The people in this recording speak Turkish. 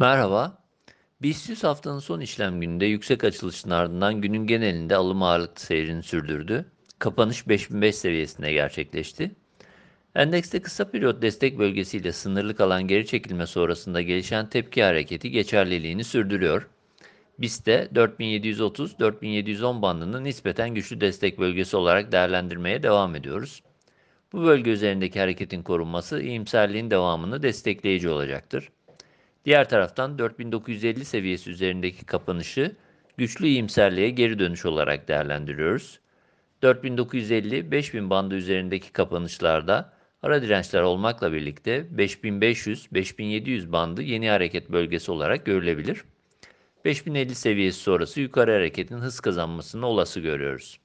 Merhaba. BIST 100 haftanın son işlem gününde yüksek açılışın ardından günün genelinde alım ağırlıklı seyrini sürdürdü. Kapanış 5005 seviyesinde gerçekleşti. Endekste kısa periyot destek bölgesiyle sınırlı kalan geri çekilme sonrasında gelişen tepki hareketi geçerliliğini sürdürüyor. BIST'te 4730-4710 bandını nispeten güçlü destek bölgesi olarak değerlendirmeye devam ediyoruz. Bu bölge üzerindeki hareketin korunması iyimserliğin devamını destekleyici olacaktır. Diğer taraftan 4950 seviyesi üzerindeki kapanışı güçlü iyimserliğe geri dönüş olarak değerlendiriyoruz. 4950-5000 bandı üzerindeki kapanışlarda ara dirençler olmakla birlikte 5500-5700 bandı yeni hareket bölgesi olarak görülebilir. 5050 seviyesi sonrası yukarı hareketin hız kazanmasını olası görüyoruz.